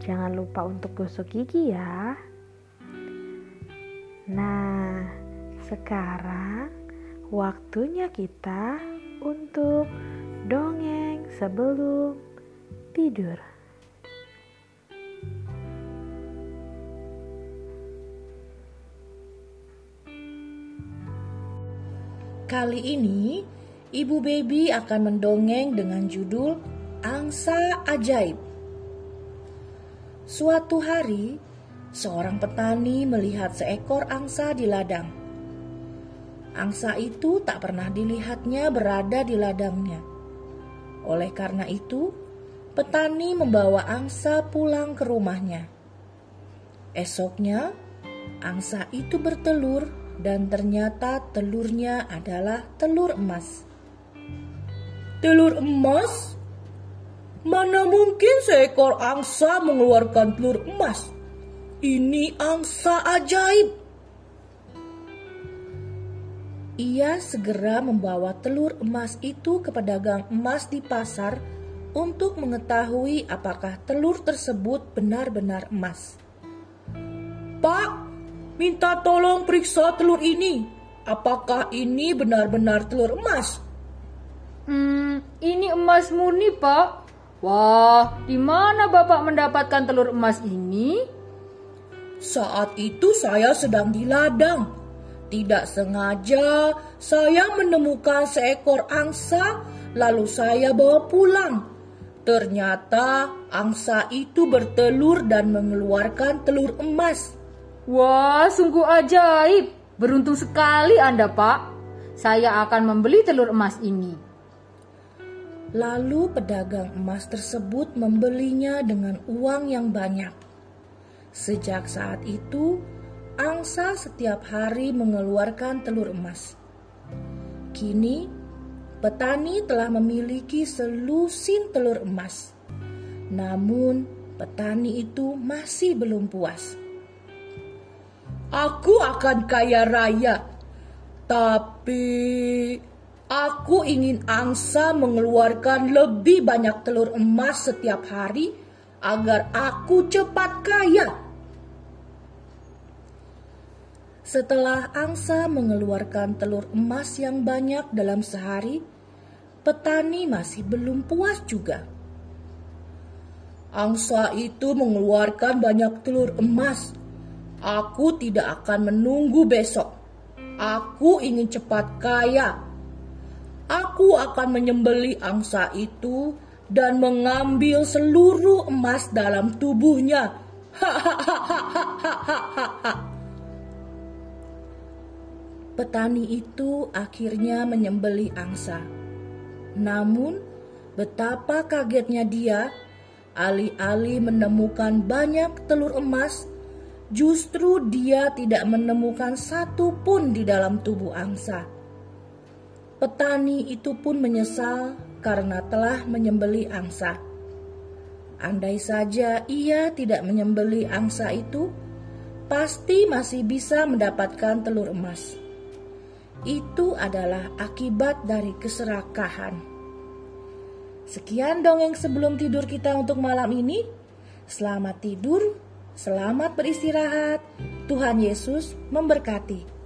Jangan lupa untuk gosok gigi ya. Nah, sekarang waktunya kita untuk dongeng sebelum tidur. Kali ini, Ibu Baby akan mendongeng dengan judul Angsa Ajaib. Suatu hari, seorang petani melihat seekor angsa di ladang. Angsa itu tak pernah dilihatnya berada di ladangnya. Oleh karena itu, petani membawa angsa pulang ke rumahnya. Esoknya, angsa itu bertelur dan ternyata telurnya adalah telur emas. Telur emas? Mana mungkin seekor angsa mengeluarkan telur emas? Ini angsa ajaib. Ia segera membawa telur emas itu ke pedagang emas di pasar untuk mengetahui apakah telur tersebut benar-benar emas. Pak, minta tolong periksa telur ini. Apakah ini benar-benar telur emas? Hmm, ini emas murni, Pak. Wah, di mana Bapak mendapatkan telur emas ini? Saat itu saya sedang di ladang. Tidak sengaja saya menemukan seekor angsa, lalu saya bawa pulang. Ternyata angsa itu bertelur dan mengeluarkan telur emas. Wah, sungguh ajaib. Beruntung sekali Anda, Pak. Saya akan membeli telur emas ini. Lalu pedagang emas tersebut membelinya dengan uang yang banyak. Sejak saat itu, angsa setiap hari mengeluarkan telur emas. Kini, petani telah memiliki selusin telur emas. Namun, petani itu masih belum puas. Aku akan kaya raya, tapi Aku ingin angsa mengeluarkan lebih banyak telur emas setiap hari agar aku cepat kaya. Setelah angsa mengeluarkan telur emas yang banyak dalam sehari, petani masih belum puas juga. Angsa itu mengeluarkan banyak telur emas. Aku tidak akan menunggu besok. Aku ingin cepat kaya aku akan menyembeli angsa itu dan mengambil seluruh emas dalam tubuhnya. Petani itu akhirnya menyembeli angsa. Namun, betapa kagetnya dia, alih-alih menemukan banyak telur emas, justru dia tidak menemukan satu pun di dalam tubuh angsa. Petani itu pun menyesal karena telah menyembeli angsa. Andai saja ia tidak menyembeli angsa itu, pasti masih bisa mendapatkan telur emas. Itu adalah akibat dari keserakahan. Sekian dongeng sebelum tidur kita untuk malam ini. Selamat tidur, selamat beristirahat. Tuhan Yesus memberkati.